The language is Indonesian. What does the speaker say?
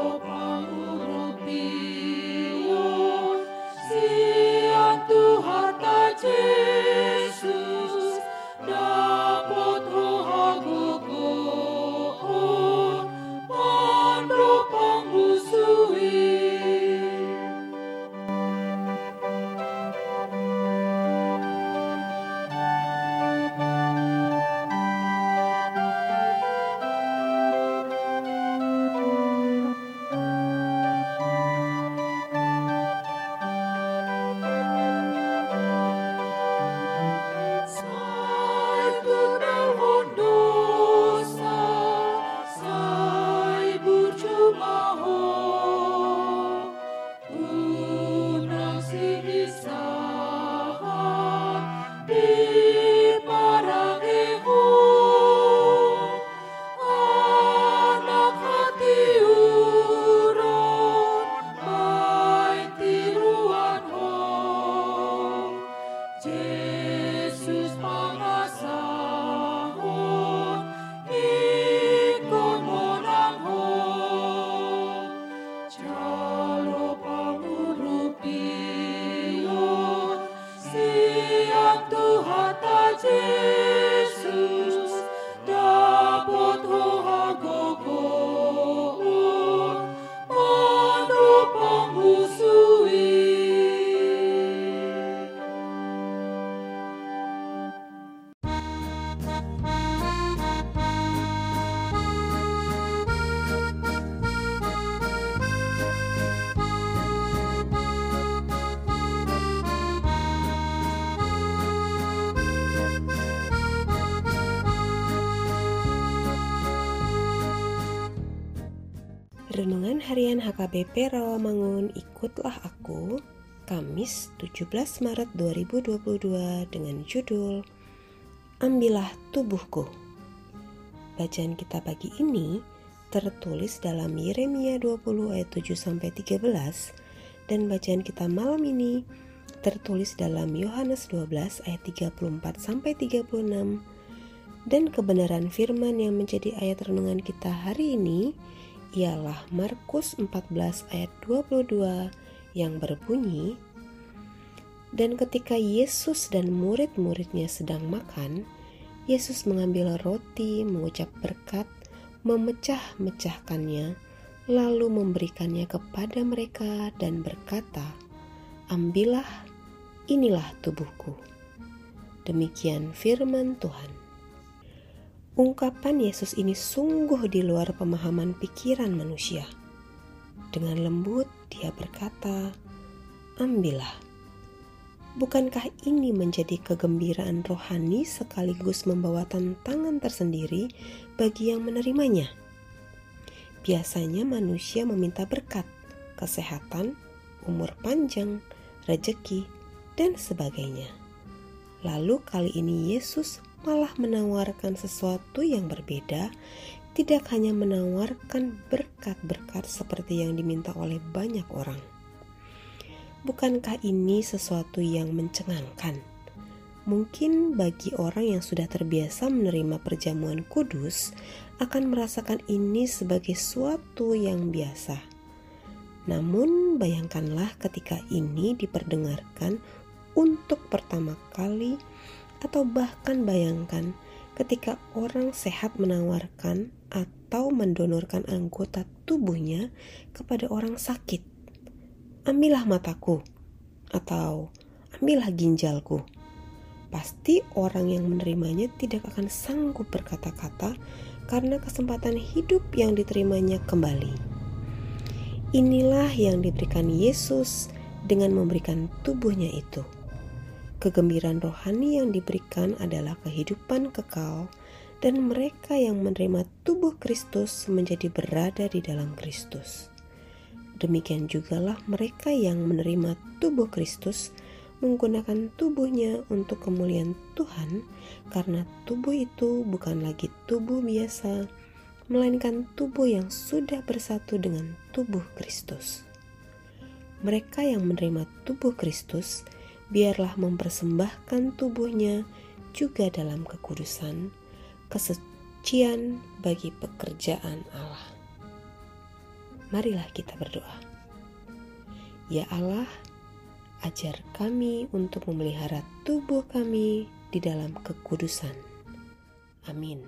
Bogom urobí. hat a jeep. Renungan Harian HKBP Rawamangun Ikutlah Aku Kamis 17 Maret 2022 dengan judul Ambillah Tubuhku. Bacaan kita pagi ini tertulis dalam Yeremia 20 ayat 7-13 dan bacaan kita malam ini tertulis dalam Yohanes 12 ayat 34-36 dan kebenaran firman yang menjadi ayat renungan kita hari ini ialah Markus 14 ayat 22 yang berbunyi Dan ketika Yesus dan murid-muridnya sedang makan, Yesus mengambil roti, mengucap berkat, memecah-mecahkannya, lalu memberikannya kepada mereka dan berkata, "Ambillah, inilah tubuhku." Demikian firman Tuhan. Ungkapan Yesus ini sungguh di luar pemahaman pikiran manusia. Dengan lembut, Dia berkata, "Ambillah." Bukankah ini menjadi kegembiraan rohani sekaligus membawa tantangan tersendiri bagi yang menerimanya? Biasanya manusia meminta berkat, kesehatan, umur panjang, rejeki, dan sebagainya. Lalu kali ini Yesus malah menawarkan sesuatu yang berbeda, tidak hanya menawarkan berkat-berkat seperti yang diminta oleh banyak orang. Bukankah ini sesuatu yang mencengangkan? Mungkin bagi orang yang sudah terbiasa menerima perjamuan kudus akan merasakan ini sebagai suatu yang biasa. Namun, bayangkanlah ketika ini diperdengarkan untuk pertama kali atau bahkan bayangkan ketika orang sehat menawarkan atau mendonorkan anggota tubuhnya kepada orang sakit. Ambillah mataku atau ambillah ginjalku. Pasti orang yang menerimanya tidak akan sanggup berkata-kata karena kesempatan hidup yang diterimanya kembali. Inilah yang diberikan Yesus dengan memberikan tubuhnya itu. Kegembiraan rohani yang diberikan adalah kehidupan kekal, dan mereka yang menerima tubuh Kristus menjadi berada di dalam Kristus. Demikian jugalah mereka yang menerima tubuh Kristus menggunakan tubuhnya untuk kemuliaan Tuhan, karena tubuh itu bukan lagi tubuh biasa, melainkan tubuh yang sudah bersatu dengan tubuh Kristus. Mereka yang menerima tubuh Kristus biarlah mempersembahkan tubuhnya juga dalam kekudusan, kesucian bagi pekerjaan Allah. Marilah kita berdoa. Ya Allah, ajar kami untuk memelihara tubuh kami di dalam kekudusan. Amin.